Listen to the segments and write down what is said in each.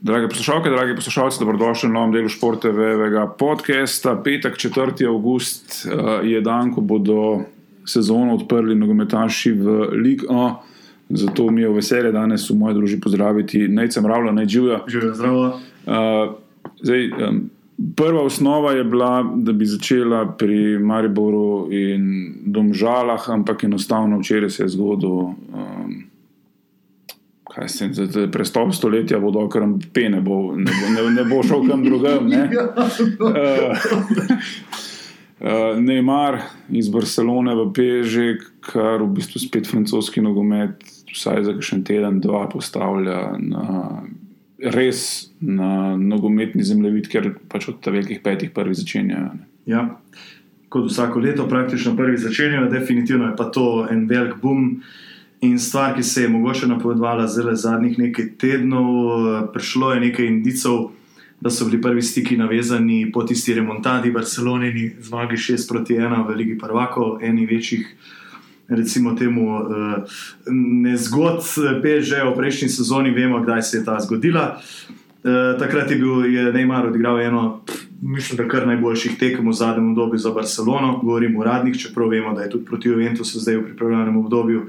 Drage poslušalke, dragi poslušalci, dobrodošli v novem delu športevega podcasta. Petek, 4. august eh, je dan, ko bodo sezono odprli nogometaši v Ligu A. Zato mi je veselje danes v moji družbi pozdraviti Nejcem Ravla, Nejđuja. Živijo zdravo. Uh, zdaj, prva osnova je bila, da bi začela pri Mariboru in Domžalah, ampak enostavno včeraj se je zgodil. Um, kaj se je, prestop stoletja bo dokler pene, bo, ne, bo, ne, ne bo šel kam drugam. Ne? Uh, uh, Neymar iz Barcelone v Peži, kar v bistvu spet francoski nogomet, vsaj za še en teden, dva postavlja na res na nogometni zemljevid, ker pač od velikih petih prvi začenjajo. Ja. Kot vsako leto, praktično prvi začenjajo, definitivno je pa to en velik boom. In stvar, ki se je mogoče napovedovala zelo zadnjih nekaj tednov, prišlo je nekaj indicov, da so bili prvi stiki navezani po tisti remontadi v Barceloni, zmagi 6 proti 1 v Ligi Prvako, eni večjih, recimo temu, nezgod, že v prejšnji sezoni vemo, kdaj se je ta zgodila. Takrat je bil je Neymar odigral eno mislim, da kar najboljših tekem v zadnjem obdobju za Barcelono, govorim uradnik, čeprav vemo, da je tudi proti Juventusu zdaj v pripravljenem obdobju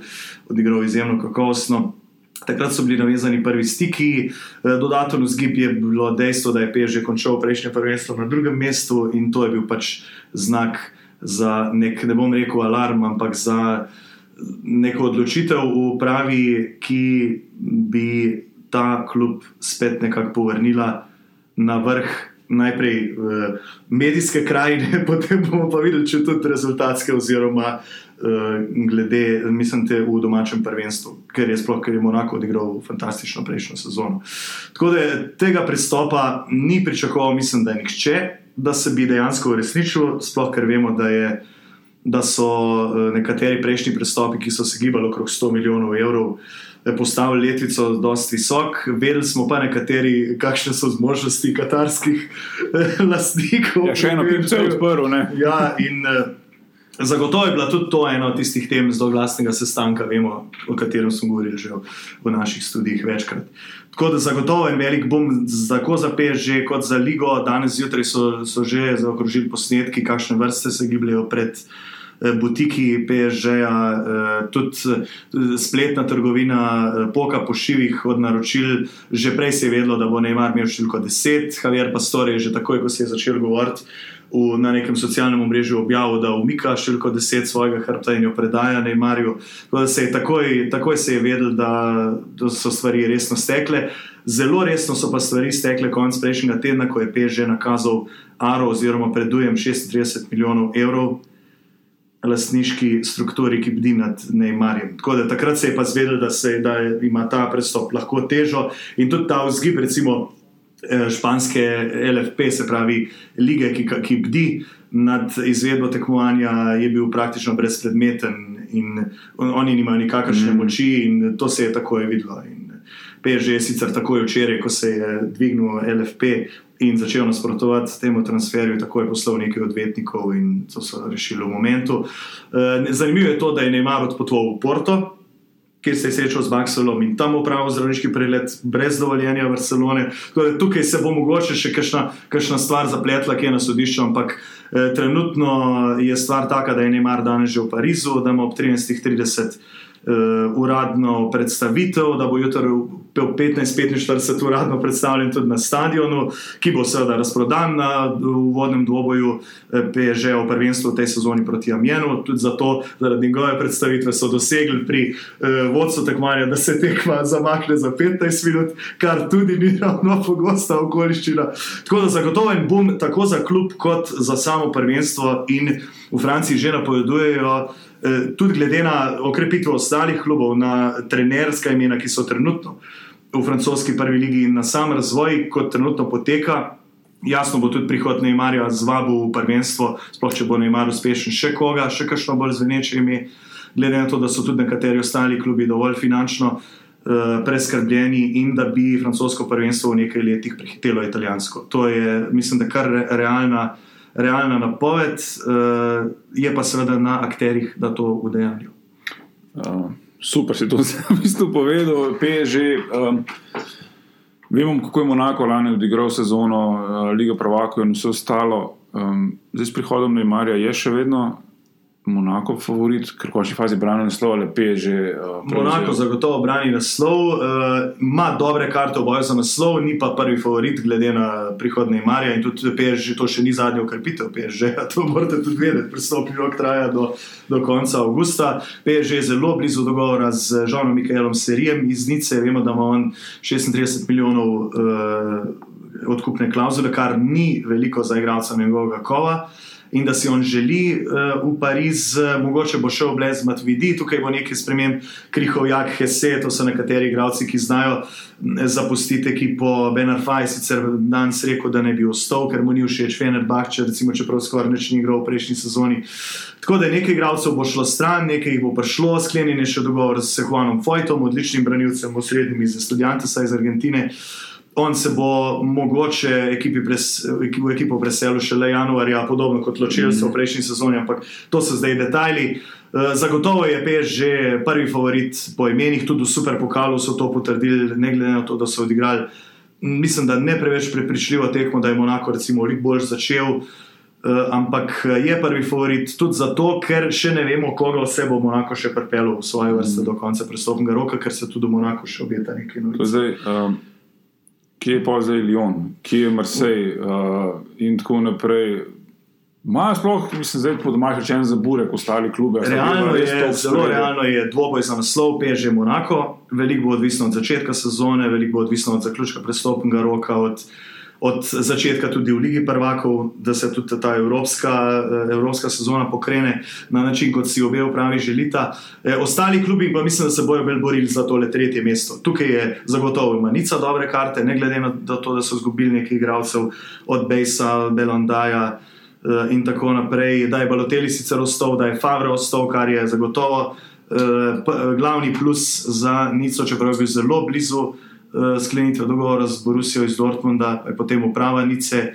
odigral izjemno kakovostno. Takrat so bili navezani prvi stiki, dodaten vzgib je bilo dejstvo, da je Pej že končal prejšnje prvenstvo na drugem mestu in to je bil pač znak za nek, ne bom rekel alarm, ampak za neko odločitev v pravi, ki bi ta klub spet nekako povrnila na vrh najprej uh, medijske krajine, potem bomo pa videli, če tudi rezultatske, oziroma uh, glede, mislim, te v domačem prvenstvu, ker je sploh, ker je Monako odigral fantastično prejšnjo sezono. Tako da tega pristopa ni pričakoval, mislim, da je nihče, da se bi dejansko uresničil, sploh ker vemo, da je. Da so nekateri prejšnji pristopi, ki so se gibali okrog 100 milijonov evrov, uh, postavili letvico dosti visok, vedeli smo pa nekateri, kakšne so zmožnosti katarskih eh, lastnikov. Ja, še eno pipce je odprl. Ja, in uh, zagotovo je bila tudi to ena od tistih tem zelo glasnega sestanka, vemo, o katerem smo govorili že v, naših študijih večkrat. Tako da zagotovo je velik bom, tako za PSG, kot za Ligo. Danes zjutraj so, so že zaokrožili posnetki, kakšne vrste se gibljajo pred. Eh, butiki PSG-ja, eh, tudi eh, spletna trgovina, poka po šivih od naročil. Že prej se je vedelo, da bo Neymar imel številko 10, Javier Pastor je že takoj, ko se je začel govoriti. V, na nekem socialnem mrežu objavil, da umika številko 10 svojega hrbta in jo predaja Neymarju. Se takoj, takoj se je vedel, da, da so stvari resno stekle. Zelo resno so pa stvari stekle konec prejšnjega tedna, ko je PSG nakazal Aro oziroma predujem 36 milijonov evrov lastniški strukturi, ki bdi nad Neymarjem. Tako da takrat se je pa zvedel, da, se, da ima ta prestop lahko težo in tudi ta vzgib, recimo eh, španske LFP, se pravi lige, ki, ki bdi nad izvedbo tekmovanja, je bil praktično brezpredmeten in oni nimajo nikakršne mm. moči in to se je takoj videlo. In, PSG je sicer takoj včeraj, ko se je dvignil LFP, in začel nasprotovati temu transferju, tako je poslal nekaj odvetnikov in to so rešili v momentu. Eh, zanimivo je to, da je Neymar odpotoval v Porto, kjer se je srečal z Maxwellom in tam upravil zdravniški pregled brez dovoljenja Barcelone. Tukaj se bo mogoče še kakšna stvar zapletla, ki je na sodišču, ampak eh, trenutno je stvar taka, da je Neymar danes že v Parizu, da ima ob 13.30 uh, uradno predstavitev, da bo jutri v 15:45 uradno predstavljen tudi na stadionu, ki bo seveda razprodan na uvodnem dvoboju eh, PSG v prvenstvu v tej sezoni proti Amjenu. Tudi zato, zaradi njegove predstavitve, so dosegli pri uh, vodstvu tekmovanja, da se tekma zamakne za 15 minut, kar tudi ni ravno pogosta okoliščina. Tako da zagotovo en bom tako za klub, kot za samo prvenstvo in v Franciji že napovedujejo. Eh, tudi glede na okrepitev ostalih klubov, na trenerska imena, ki so trenutno v francoski prvi ligi in na sam razvoj, kot trenutno poteka. Jasno bo tudi prihod Neymarja zvabil v prvenstvo, sploh če bo Neymar uspešen, še koga, še kakšno bolj zveneče ime, glede na to, da so tudi nekateri ostali klubi dovolj finančno uh, preskrbljeni in da bi francosko prvenstvo v nekaj letih prehitelo italijansko. To je, mislim, da kar re, realna realna napoved, uh, je pa seveda na akterjih, da to udejanjajo. Uh, super, si to v bistvu povedal, PSG. Um, Vemo, kako je Monako lani odigral sezono, uh, Liga Prvaka in vse ostalo. Um, zdaj s prihodom Neymarja je še vedno Monako favorit, ker v končni fazi brani naslov, ali pe že. Uh, Monako zagotovo brani naslov, uh, ima dobre karte v boju za naslov, ni pa prvi favorit, glede na prihodne Marija. In tudi PSG, to še ni zadnja ukrepitev, PSG, to morate tudi vedeti, pristopni rok traja do, do konca avgusta. PSG je zelo blizu dogovora z Žonom Mikaelom Serijem iz Nice, vemo, da ima on 36 milijonov. Uh, Odkupne klauzule, kar ni veliko za igralca njegovega kova. In da si on želi uh, v Pariz, uh, mogoče bo šel brez Matvidi, tukaj bo nekaj sprememb, Krihov, Jak, Hesse, to so nekateri igralci, ki znajo zapustiti ekipo. Benarfaj je sicer danes rekel, da ne bi ostal, ker mu ni všeč Fenerbahče, recimo, čeprav skoraj nič ni igral v prejšnji sezoni. Tako da nekaj igralcev bo šlo stran, nekaj jih bo prišlo, sklenjen je še dogovor s Juanom Fojtom, odličnim branilcem, osrednjim iz Studentesa iz Argentine. Uh, on se bo mogoče ekipi pres, v ekipo preselil šele januarja, podobno kot ločil se v prejšnji sezoni, ampak to so zdaj detajli. Eh, zagotovo je PSG že prvi favorit po imenih, tudi v superpokalu so to potrdili, ne glede na to, da so odigrali. Mislim, da ne preveč prepričljivo tekmo, da je Monako recimo veliko bolj začel. Uh, ampak je prvi favorit tudi zato, ker še ne vemo, koga vse bo Monako še pripeljal v svoje vrste mm. do konca prestopnega roka, ker se tudi Monako še obeta nekaj novega kje je pa zdaj Lyon, kje je Marseille uh, in tako naprej. Maja sploh, mislim, zdaj po domačem rečeno za burek, ostali klube. Realno je, zelo realno je dvoboj za naslov, peže Monako. Veliko bo odvisno od začetka sezone, veliko bo odvisno od zaključka prestopnega roka. Od, od začetka tudi v Ligi prvakov, da se tudi ta evropska, eh, evropska sezona pokrene na način, kot si obe upravi želita. E, ostali klubi pa mislim, da se bojo bolj borili za tole tretje mesto. Tukaj je zagotovo Manica dobre karte, ne glede na to, da so izgubili nekaj igralcev od Bejsa, Belondaja. Eh, in tako naprej, da je Baloteli sicer ostal, da je Favre ostal, kar je zagotovo uh, glavni plus za Nico, čeprav je bil zelo blizu uh, sklenitve dogovora z Borusijo iz Dortmunda, je potem uprava Nice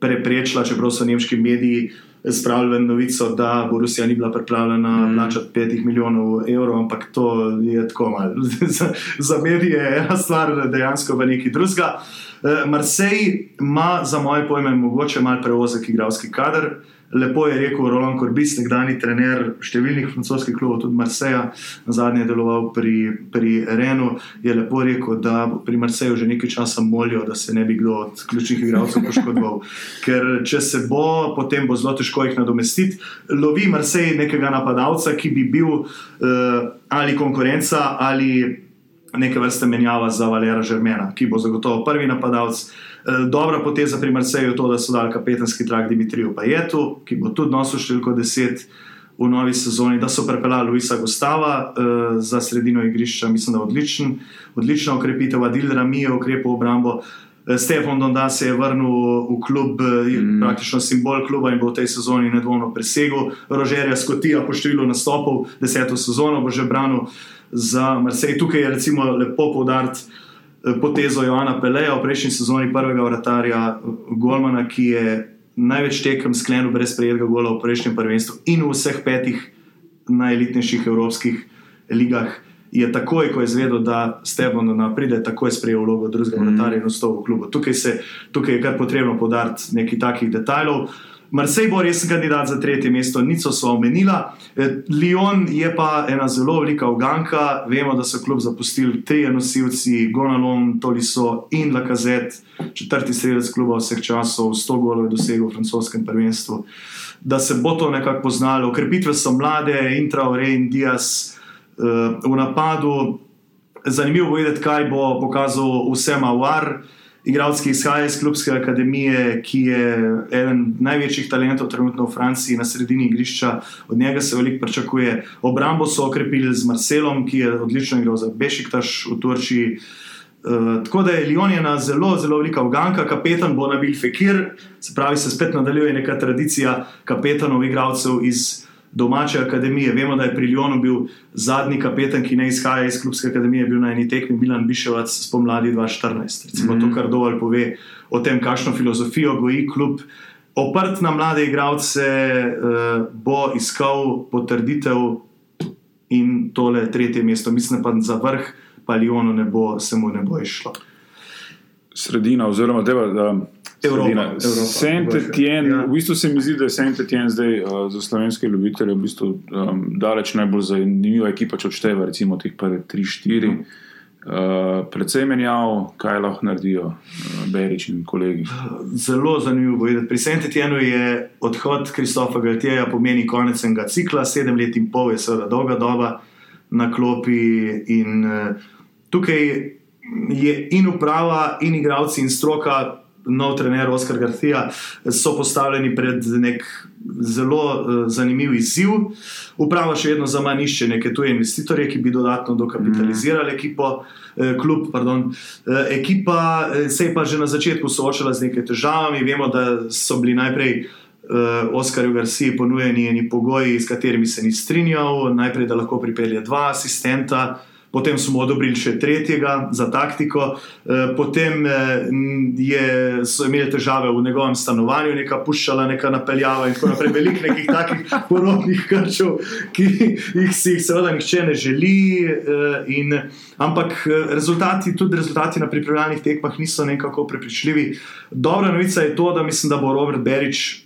preprečila, čeprav so nemški mediji spravili novico, da Borusija ni bila pripravljena mm. plačati 5 milijonov evrov, ampak to je tako malo. za, za medije je ena stvar, dejansko pa nekaj drugega. Uh, Marseille ima, za moje pojme, mogoče malo prevozek igralski kader. Uh, Lepo je rekel Roland Corbis, nekdani trener številnih francoskih klubov, tudi Marseja, zadnje je deloval pri, pri Renu. Je lepo rekel, da pri Marseju že nekaj časa molijo, da se ne bi kdo od ključnih igralcev poškodoval. Ker če se bo, potem bo zelo težko jih nadomestiti. Lovi Marsej nekega napadalca, ki bi bil uh, ali konkurenca ali neke vrste menjava za Valera Žermena, ki bo zagotovo prvi napadalec. Eh, dobra poteza pri Marseju je to, da so dali kapetanski trak Dimitriju Pajetu, ki bo tudi nosil številko 10 v novi sezoni, da so prepeljali Luisa Gustava uh, za sredino igrišča. Mislim, da je odličen, odlična okrepitev, Adil Rami je ukrepil obrambo. Eh, Stefan Donda se je vrnil v klub, mm. praktično simbol kluba in bo v tej sezoni nedvomno presegel. Rožerja Skotija po številu nastopov, deseto sezono bo že branil za Marseille. Tukaj je recimo lepo poudariti, Eh, potezo Joana Peleja v prejšnji sezoni, prvega vratarja Golmana, ki je največ tekem sklenil brez prejetega gola v prejšnjem prvenstvu in v vseh petih najelitnejših evropskih ligah. Je takoj, ko je zvedel, da Stefan pride, takoj sprejel vlogo drugega mm. vratarja in vstopil v klub. Tukaj, tukaj je kar potrebno podariti nekaj takih detajlov. Uh, Marsej bo resen kandidat za tretje mesto, niso so omenila. Eh, Lyon je pa ena zelo velika uganka. Vemo, da so klub zapustili tri nosilci, Gonalon, Toliso in Lakazet, četrti strelec kluba vseh časov, 100 golov je dosegel v francoskem prvenstvu. Da se bo to nekako poznalo. Okrepitve so mlade, Intraore in Dias uh, v napadu. Zanimivo bo videti, kaj bo pokazal vsem Awar igralec, ki izhaja iz Klubske akademije, ki je eden največjih talentov trenutno v Franciji na sredini igrišča, od njega se veliko pričakuje. Obrambo so okrepili z Marcelom, ki je odlično igral za Bešiktaš v Turčiji. Uh, tako da je Lyon ena zelo, zelo velika uganka, kapetan bo nabil Fekir, se pravi, se spet nadaljuje neka tradicija kapetanov, igralcev iz domače akademije. Vemo, da je pri Lyonu bil zadnji kapetan, ki ne izhaja iz klubske akademije, bil na eni tekmi Milan Biševac spomladi 2014. Recimo mm -hmm. to, mhm. kar dovolj pove o tem, kakšno filozofijo goji klub. Oprt na mlade igralce uh, bo iskal potrditev in tole tretje mesto, mislim pa za vrh, pa Lyonu ne bo, se mu ne bo išlo. sredina, oziroma da Evropa. Saint-Étienne, Ja. v bistvu se mi zdi, da je Saint-Étienne zdaj uh, za slovenske ljubitelje v bistvu um, daleč najbolj zanimiva ekipa, če odšteva recimo teh prve 3-4. Mhm. Uh, predvsej menjav, kaj lahko naredijo uh, Berič in kolegi. Zelo zanimivo bo videti. Pri Saint-Étienne je odhod Kristofa Galtija pomeni konec enega cikla, sedem let in pol je seveda dolga doba na klopi. In, uh, tukaj je in uprava, in igravci, in stroka, nov trener Oskar Garcia, so postavljeni pred nek zelo uh, zanimiv izziv. Uprava še vedno za manj išče neke tuje investitorje, ki bi dodatno dokapitalizirali ekipo. eh, Klub, pardon. Eh, Ekipa se je pa že na začetku soočala z nekaj težavami. Vemo, da so bili najprej uh, Oskarju Garciji ponujeni eni pogoji, s katerimi se ni strinjal. Najprej, da lahko pripelje dva asistenta, potem smo odobrili še tretjega za taktiko, eh, potem eh, je, so imeli težave v njegovem stanovanju, neka puščala, neka napeljava in tako naprej. Veliko nekih takih porodnih krčev, ki jih si jih seveda nihče ne želi. eh, In, ampak rezultati, tudi rezultati na pripravljalnih tekmah niso nekako prepričljivi. Dobra novica je to, da mislim, da bo Robert Berič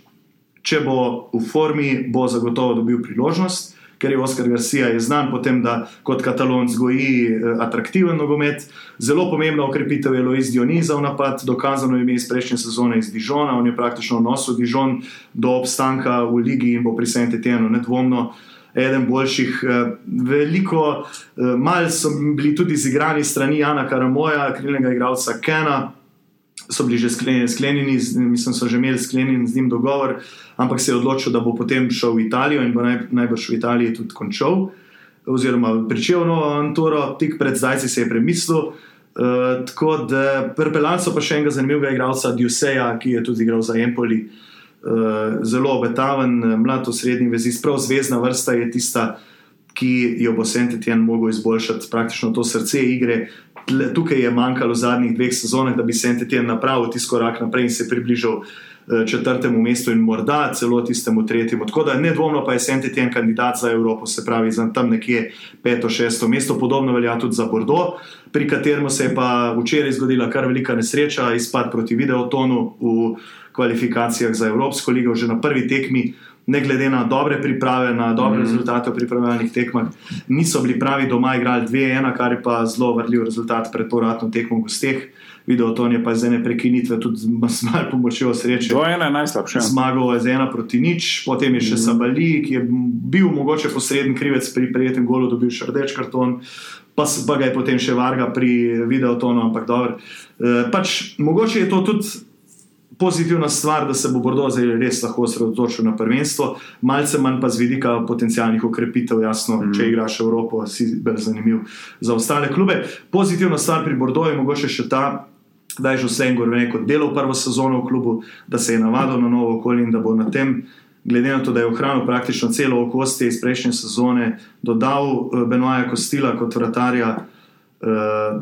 če bo v formi, bo zagotovo dobil priložnost, ker je Oskar Garcia je znan po tem, da kot katalon zgoji eh, atraktiven nogomet. Zelo pomembna okrepitev je Lois Dioniza v napad, dokazano je ime iz prejšnje sezone iz Dižona, on je praktično nosil Dižon do obstanka v ligi in bo pri Saint-Étienne nedvomno. Eden boljših, eh, veliko, eh, malo so bili tudi izigrani strani Jana Karamoja, krilnega igralca Kena, so bili že sklenjeni, mislim, so že imeli sklenjen z njim dogovor, ampak se je odločil, da bo potem šel v Italijo in bo naj, najbrž v Italiji tudi končal, oziroma pričel novo avanturo, tik pred zdajci se je premislil. Uh, tako da pripeljali so pa še enega zanimivega igralca, Djuseja, ki je tudi igral za Empoli. Uh, zelo obetaven, mlad v srednji vezi, prav zvezdna vrsta je tista, ki jo bo Saint-Étienne mogel izboljšati, praktično to srce igre. Tukaj je manjkalo v zadnjih dveh sezonah, da bi Saint-Étienne napravil tisti korak naprej in se približal eh, četrtemu mestu in morda celo tistemu tretjemu. Tako da nedvomno pa je Saint-Étienne kandidat za Evropo, se pravi za tam nekje peto, šesto mesto. Podobno velja tudi za Bordeaux, pri katerem se je pa včeraj zgodila kar velika nesreča, izpad proti Videotonu v kvalifikacijah za Evropsko ligo, že na prvi tekmi. Ne glede na dobre priprave, na dobre mm. rezultate v pripravljalnih tekmah, niso bili pravi doma, igrali 2-1, kar je pa zelo vrljiv rezultat pred povratno tekmo v gosteh. Video to je pa iz ene prekinitve, tudi z malo pomočjo sreče. 2-1 je najslabše. Zmagal je z ena proti nič, potem je še mm. Sabali, ki je bil mogoče posreden krivec pri prijetnem golu, dobil še rdeč karton, pa, pa ga je potem še varga pri videotonu, ampak dobro. E, pač, mogoče je to tudi pozitivna stvar, da se bo Bordeaux zdaj res lahko osredotočil na prvenstvo, malce manj pa z vidika potencijalnih okrepitev, jasno, mm. če igraš Evropo, si bolj zanimiv za ostale klube. Pozitivna stvar pri Bordeaux je mogoče še ta, da je že Sengor rekel, delal prvo sezono v klubu, da se je navadil na novo okolje in da bo na tem, glede na to, da je ohranil praktično celo okostje iz prejšnje sezone, dodal eh, Benoaja Kostila kot vratarja, eh,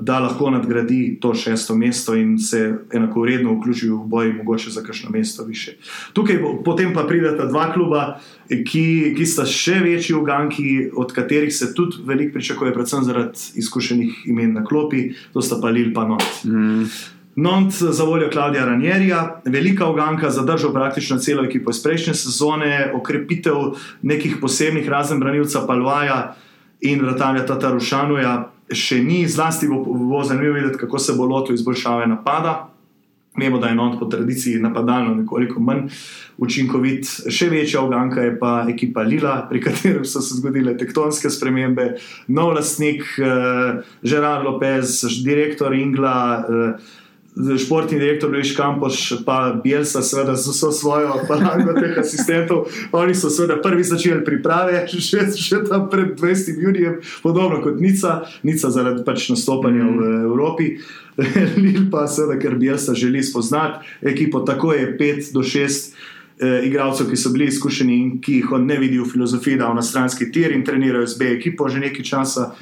da lahko nadgradi to šesto mesto in se enakovredno vključi v boj, mogoče za kakšno mesto više. Tukaj potem pa prideta dva kluba, ki, ki sta še večji uganki, od katerih se tudi veliko pričakuje, predvsem zaradi izkušenih imen na klopi, to sta pa Lil pa Not. Mm. Nont za voljo Klaudija Ranjerija, velika uganka, zadržal praktično celo ekipo iz prejšnje sezone, okrepitev nekih posebnih, razen branilca Palvaja in vratarja Tatarušanuja, še ni, zlasti bo, bo zanimivo videti, kako se bo lotil izboljšave napada. Vemo, da je Nont po tradiciji napadalno nekoliko manj učinkovit, še večja uganka je pa ekipa Lila, pri katerem so se zgodile tektonske spremembe, nov lastnik, eh, Gerard Lopez, direktor Ingla. Eh, Športni direktor Luis Campos, pa Bielsa, seveda, z vso svojo palango teh asistentov. Oni so seveda prvi začeli priprave, še, še tam pred 20. junijem, podobno kot Nica, Nica zaradi pač nastopanja mm. v Evropi. Lil pa seveda, ker Bielsa želi spoznati ekipo, tako je 5 do 6 eh, igralcev, ki so bili izkušeni in ki jih on ne vidi v filozofiji, da v nastranski tir in trenirajo z B ekipo že nekaj časa.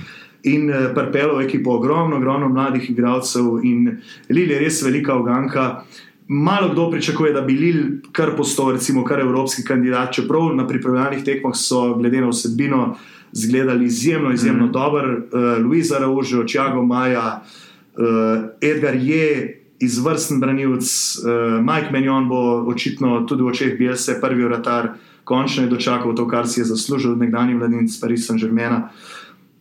In uh, prpelo ekipo ogromno, ogromno mladih igralcev, in Lil je res velika uganka. Malo kdo pričakuje, da bi Lil kar postal, recimo, kar evropski kandidat, čeprav na pripravljalnih tekmah so, glede na vsebino, zgledali izjemno, izjemno mm. dober. Uh, Luisa Raužo, Čago Maja, uh, Edgar Je izvrsten branilec, uh, Mike Menjon bo očitno tudi v očeh Bielse, prvi vratar, končno je dočakal to, kar si je zaslužil od nekdanjih vladnic Paris Saint-Germain.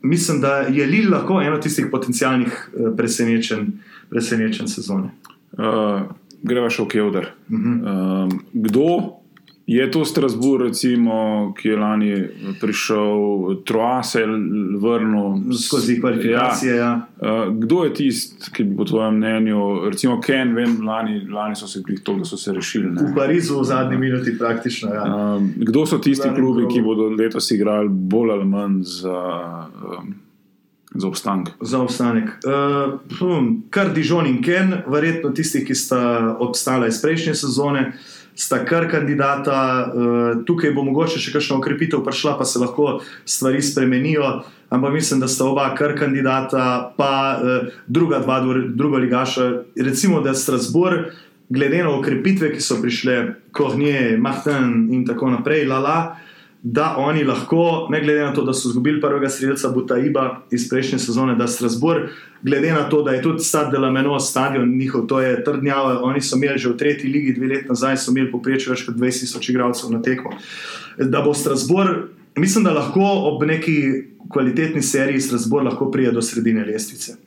Mislim, da je Lil lahko eno tistih potencijalnih uh, presenečenj, presenečenj sezone. Uh, greva še v Kevdar. Uh -huh. uh, kdo Je to Strasbourg, recimo, ki je lani prišel, Troa se je vrnil skozi kvalifikacije. Ja. Ja. Kdo je tisti, ki bi po tvojem mnenju, recimo Ken, vem, lani, lani so se jih to, da so se rešili? Ne? V Parizu v zadnji minuti praktično. Ja. Um, kdo so tisti Zadnji klubi, ki bodo letos igrali bolj ali manj za, um, za obstanek? Za obstanek. Uh, hm, kar Dižon in Ken, verjetno tisti, ki sta obstala iz prejšnje sezone sta kar kandidata, uh, tukaj bo mogoče še kakšno okrepitev prišla, pa se lahko stvari spremenijo. Ampak mislim, da sta oba kar kandidata, pa uh, druga dva, druga ligaša. Recimo, da je Strasbourg, glede na okrepitve, ki so prišle, Kohnje, Mahten in tako naprej, lala. Uh, da oni lahko, ne glede na to, da so izgubili prvega streljca Butaiba iz prejšnje sezone, da Strasbourg, glede na to, da je tudi Stade de la Meno stadion njihov, to je trdnjava, oni so imeli že v tretji ligi dve leti nazaj, so imeli poprečje več kot 20 tisoč igralcev na tekmo. Da bo Strasbourg, mislim, da lahko ob neki kvalitetni seriji Strasbourg lahko prije do sredine lestvice.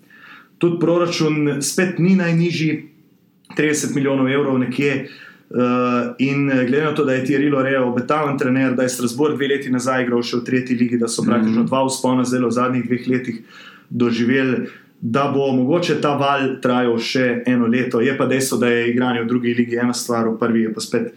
Tudi proračun spet ni najnižji, 30 milijonov evrov nekje. Uh, in eh, glede na to, da je Tirilo Rejo obetaven trener, da je Strasbourg dve leti nazaj igral še v tretji ligi, da so mm -hmm. praktično dva uspona zelo v zadnjih dveh letih doživeli, da bo mogoče ta val trajal še eno leto. Je pa dejstvo, da je igranje v drugi ligi ena stvar, v prvi je pa spet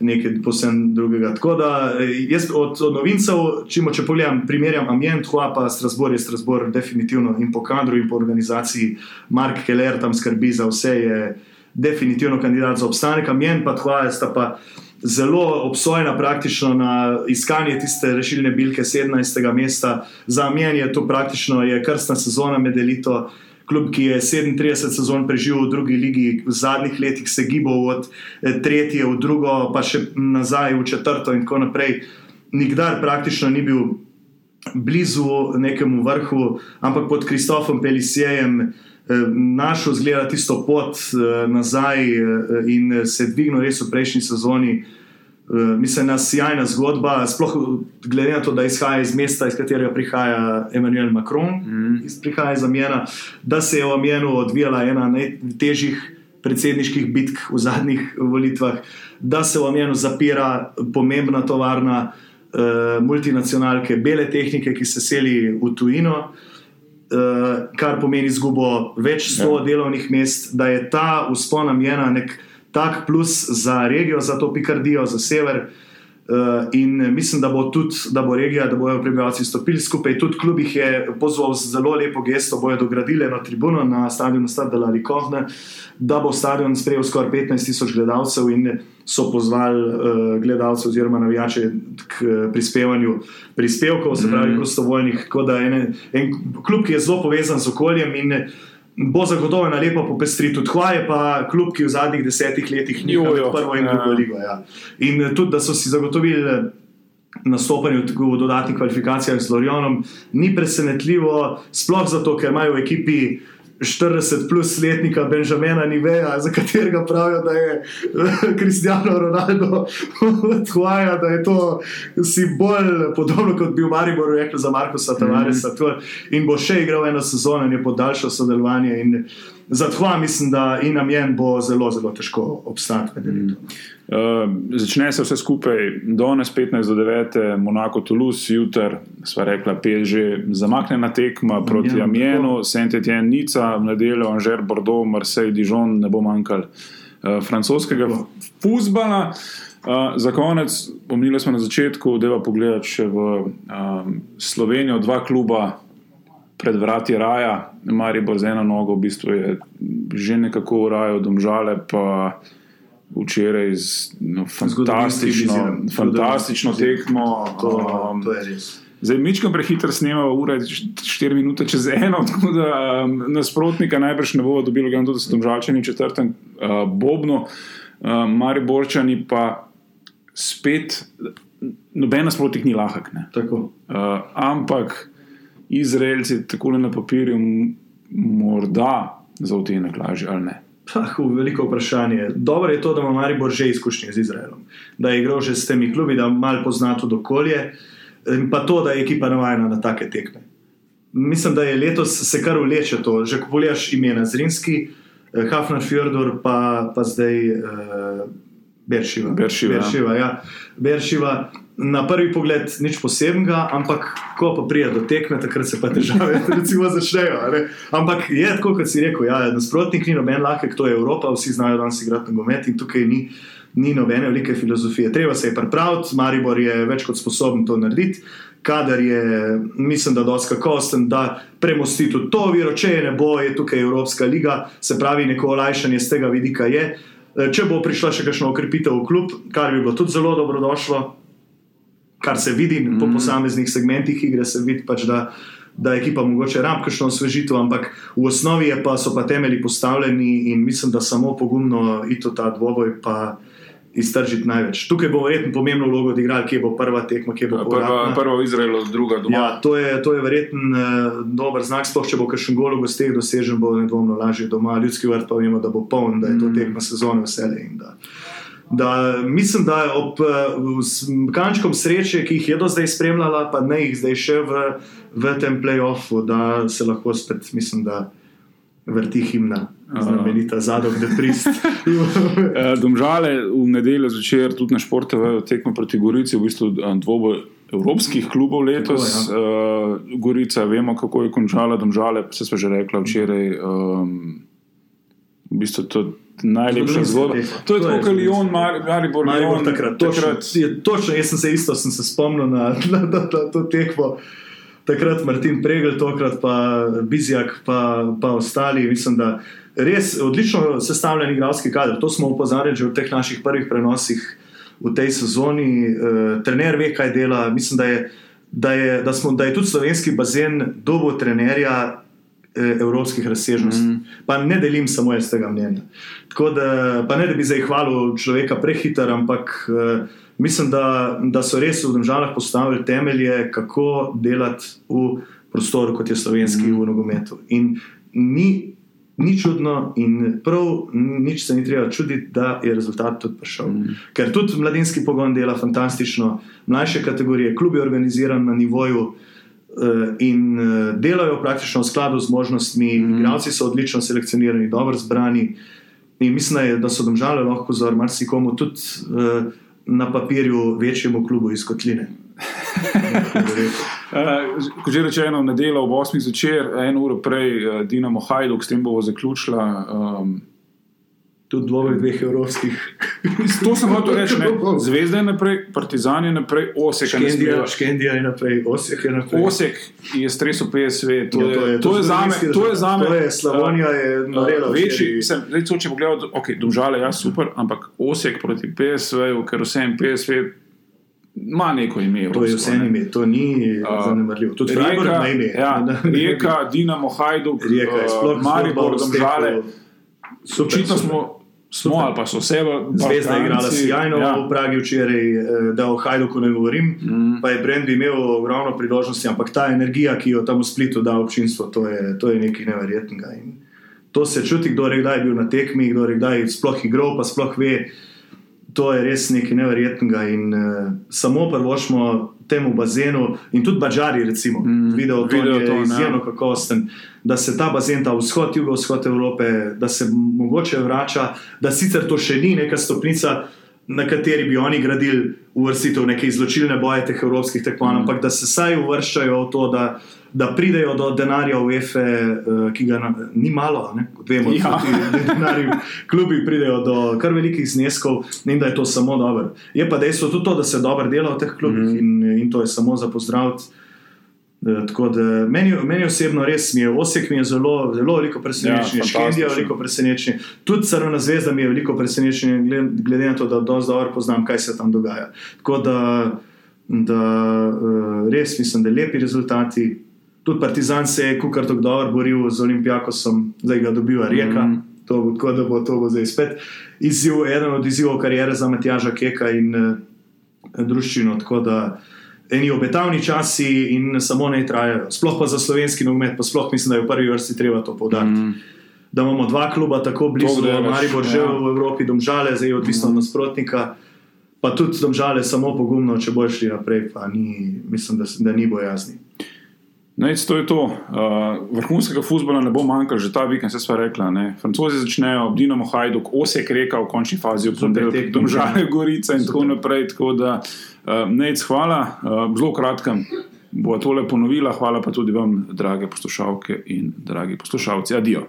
nekaj posebno drugega. Tako da eh, jaz od, od novincev, če pogledam, primerjam ambient, hua pa Strasbourg je Strasbourg definitivno in po kadru in po organizaciji. Mark Keller tam skrbi za vse. Je, definitivno kandidat za obstanek, Amjen pa Tvoja sta pa zelo obsojena praktično na iskanje tiste rešilne bilke 17. mesta. Za Amjen je to praktično je krstna sezona med elito. Klub, ki je 37 sezon preživel v drugi ligi, v zadnjih letih se gibal od eh, tretje v drugo, pa še nazaj v četrto, in tako naprej. Nikdar praktično ni bil blizu nekemu vrhu, ampak pod Kristofom Pelisijem, našel zgleda tisto pot uh, nazaj uh, in se dvignil res v prejšnji sezoni. Mislim, da je sjajna zgodba, sploh glede na to, da izhaja iz mesta, iz katerega prihaja Emmanuel Macron, mm. ki prihaja iz Amjena, da se je v Amjenu odvijala ena najtežjih predsedniških bitk v zadnjih volitvah, da se v Amjenu zapira pomembna tovarna uh, multinacionalke, bele tehnike, ki se seli v tujino. Uh, uh, kar pomeni izgubo več sto ja. delovnih mest, da je ta uspon namjena nek tak plus za regijo, za to Pikardijo, za sever. Uh, in mislim, da bo tudi, da bo regija, da bodo prebivalci stopili skupaj. Tudi klub jih je pozval z zelo lepo gesto, bojo dogradili eno tribuno na stadionu Stadela Likovne, da bo stadion sprejel skoraj 15 tisoč gledalcev in so pozvali uh, gledalce oziroma navijače k prispevanju prispevkov, se pravi, mm. prostovoljnih. Da ene, en klub, ki je zelo povezan z okoljem in bo zagotovo ena lepa popestritev. Tva je pa klub, ki v zadnjih desetih letih ni imel prvo in drugo ja. ligo. Ja. In tudi, da so si zagotovili. Nastopanje v dodatnih kvalifikacijah z Lorionom ni presenetljivo, sploh zato, ker imajo v ekipi 40 plus letnika Benžamena Niveja, za katerega pravijo, da je Kristijano Ronaldo odhvaja, da je to si bolj podobno kot bi v Mariboru rekel za Markoša Tavaresa. Mm -hmm. In bo še igral eno sezono in je podaljšal sodelovanje. In, Zato mislim, da in nam je bo zelo, zelo težko obstati. Mm. Uh, začne se vse skupaj, danes 15 do 9, Monako, Toulouse, jutr, sva rekla, že zamaknjena tekma proti Amjenu, Saint-Étienne, Nica, v nedeljo, Anžer, Bordeaux, Marseille, Dijon, ne bo manjkal uh, francoskega fusbala. Uh, za konec, pomnili smo na začetku, da je pa pogledati še v um, Slovenijo, dva kluba, pred vrati raja, Maribor z eno nogo, v bistvu je že nekako urajal domžale, pa včeraj z no, fantastično, fantastično tekmo. To, um, to je res. Zdaj, mičkam prehiter snemamo, ura je 4 minute čez eno, tako da um, nasprotnika najbrž ne bo dobilo, da so domžalčani v četrtem uh, bobnu, uh, Mariborčani pa spet, noben nasprotnik ni lahek. Uh, ampak Izraelci tako na papirju morda za vtenek lažje ali ne. Ah, veliko vprašanje. Dobro je to, da ima Maribor že izkušnje z Izraelom, da je igral že s temi klubi, da malo pozna to okolje, in pa to, da je ekipa navajena na take tekme. Mislim, da je letos se kar uleče to. Že ko pogledaš imena Zrinski, eh, Hafner Fjordor, pa, pa zdaj eh, Beršiva. Beršiva, ja. Beršiva, ja. Beršiva. Na prvi pogled nič posebnega, ampak ko pa pride do tekme, takrat se pa težave recimo, začnejo. ne. Ampak je tako, kot si rekel, ja, nasprotnik ni noben lahek, to je Evropa, vsi znajo danes igrati nogomet in tukaj ni, ni nobene velike filozofije. Treba se je pripraviti, Maribor je več kot sposoben to narediti. Kader je, mislim, da dosti kakovosten, da premosti tudi to viro, če je ne bo, je tukaj Evropska liga, se pravi, neko olajšanje z tega vidika je. Če bo prišla še kakšna okrepitev v klub, kar bi bilo tudi zelo dobrodošlo, kar se vidi mm. po posameznih segmentih igre, se vidi pač, da, da ekipa mogoče rab kakšno osvežitev, ampak v osnovi je pa, so pa temelji postavljeni in mislim, da samo pogumno ito ta dvoboj pa iztržiti največ. Tukaj bo verjetno pomembno vlogo odigrali, kje bo prva tekma, kje bo Prva, povratna. prva v Izraelu, druga doma. Ja, to je, to je verjetno uh, dober znak, sploh če bo kakšen gol v gosteh dosežen, bo nedvomno lažje doma. Ljudski vrt pa vemo, da bo poln, da je to Mm. tekma sezone vselej. Da, mislim, da ob uh, kančkom sreče, ki jih je do zdaj spremljala, pa ne jih zdaj še v, v tem playoffu, da se lahko spet, mislim, da vrti himna, znamenita zadok, da prist. Eh, Domžale v nedeljo zvečer tudi na športove tekmo proti Gorici, v bistvu eh, dvoboj evropskih klubov letos. Tako, Uh, Gorica, vemo, kako je končala, Domžale, se smo že rekla včeraj. Um, v bistvu to najlepša zgodba. To je tako, kot zgodovinska Mar- Maribor, Maribor Lyon. takrat, točno, je, točno, jaz sem se isto sem se spomnil na, na, na, na to tekmo. Takrat Martin Pregel, tokrat pa Bizjak, pa, pa ostali. Mislim, da res odlično sestavljen igralski kader. To smo opozarjali že v teh naših prvih prenosih v tej sezoni. E, trener ve, kaj dela. Mislim, da je, da je, da smo, da je tudi slovenski bazen dobo trenerja evropskih razsežnosti. Mm. Pa ne delim samo jaz tega mnenja. Tako da, pa ne da bi zdaj hvalil človeka prehiter, ampak eh, mislim, da, da so res v državah postavili temelje, kako delati v prostoru, kot je slovenski mm. v nogometu. In ni, ni čudno, in prav nič se ni treba čuditi, da je rezultat tudi prišel. Mm. Ker tudi mladinski pogon dela fantastično, mlajše kategorije, klub je organiziran na nivoju. Eh, In eh, delajo praktično v skladu z možnostmi, mm. igralci so odlično selekcionirani, dobro zbrani. In mislim, da so domžale lahko za marsikomu tudi uh, na papirju večjemu klubu iz Kotline. Uh, kot že rečeno, nedeljo ob 8. zvečer, eno uro prej, Dinamo Hajduk, s tem bomo zaključila. Um, Tudi dvoboj dveh evropskih. to sem hotel reči, ne. Zvezda je naprej, Partizan je naprej, Osek je Škendija, naprej. Škendija je naprej, Osijek je naprej. Osek je stresel PSV, to, Ja, je, to je zame. To je zame To je Slavonija je uh, naredila večji. včeraj. Mislim, zdaj, to, če pogledamo, ok, domžale, ja, super, ampak Osek proti PSV, ker vsem PSV ima neko ime. To je evropsko, vse ne. ime, to ni A, zanemarljivo. Tudi Freiburg ima ime. ja, Rijeka, Dinamo, Hajduk, Rijeka je uh, Maribor, Domžale. Očitno super. Smo, smo ali pa so vse v Zvezda je igrala sjajno ja. v Pragi včeraj, eh, da o Hajduku ne govorim. Mm. Pa je Brend imel ogromno priložnosti, ampak ta energija, ki jo tam v Splitu da občinstvo, to je, to je nekaj neverjetnega. In to se čuti, kdo je kdaj bil na tekmi, kdo je kdaj sploh igral, pa sploh ve. To je res nekaj neverjetnega. In uh, samo prvošmo temu bazenu, in tudi Bačari, recimo, mm, video to je Videoton, ja. izjemno kakovosten, da se ta bazen, ta vzhod, jugovzhod Evrope, da se mogoče vrača, da sicer to še ni neka stopnica, na kateri bi oni gradili uvrstitev neke izločilne boje teh evropskih tekmovanj, mm. ampak da se saj uvrščajo v to, da, da pridejo do denarja v EFE, uh, ki ga na, ni malo, ne? kot vemo, Ja. tudi denarji, klubi pridejo do kar velikih zneskov in da je to samo dobro. Je pa dejstvo tudi to, da se dobro dela v teh klubih mm. in, in to je samo za pozdraviti. Eh, Tako da meni, meni osebno res mi je, Osek mi je zelo, zelo veliko presenečen, Ja, ja, Škendija je veliko presenečen, tudi Crvena zvezda mi je veliko presenečen, glede, na to, da dosti dobro poznam, kaj se tam dogaja. Tako da, da eh, res mislim, da lepi rezultati. Tudi Partizan se je kukar tako dobro boril z Olimpijakosom, zdaj ga dobiva Rijeka. Mm. To bo tako, da bo to bo zdaj spet izziv, eden od izzivov karijere za Matjaža Keka in uh, družščino. Tako da eni obetavni časi in samo ne trajajo. Sploh pa za slovenski nogomet, pa sploh mislim, da je v prvi vrsti treba to povdariti. Mm. da imamo dva kluba tako blizu, da je Maribor že ja. v Evropi, domžale, zdaj je odvisno od nasprotnika. Pa tudi domžale samo pogumno, če boš šli naprej, pa ni, mislim, da, da ni bojazni. Nec, to je to. Uh, vrhunskega futbola ne bo manjkalo, že ta vikend se sva rekla. Ne. Francozi začnejo, Dinamo Hajduk, Osek reka v končni fazi, tekmi, domžale ja. Gorica in Super. tako naprej. Tako da, uh, Nec, hvala, uh, zelo kratkem bo tole ponovila, hvala pa tudi vam, drage poslušalke in dragi poslušalci. Adijo.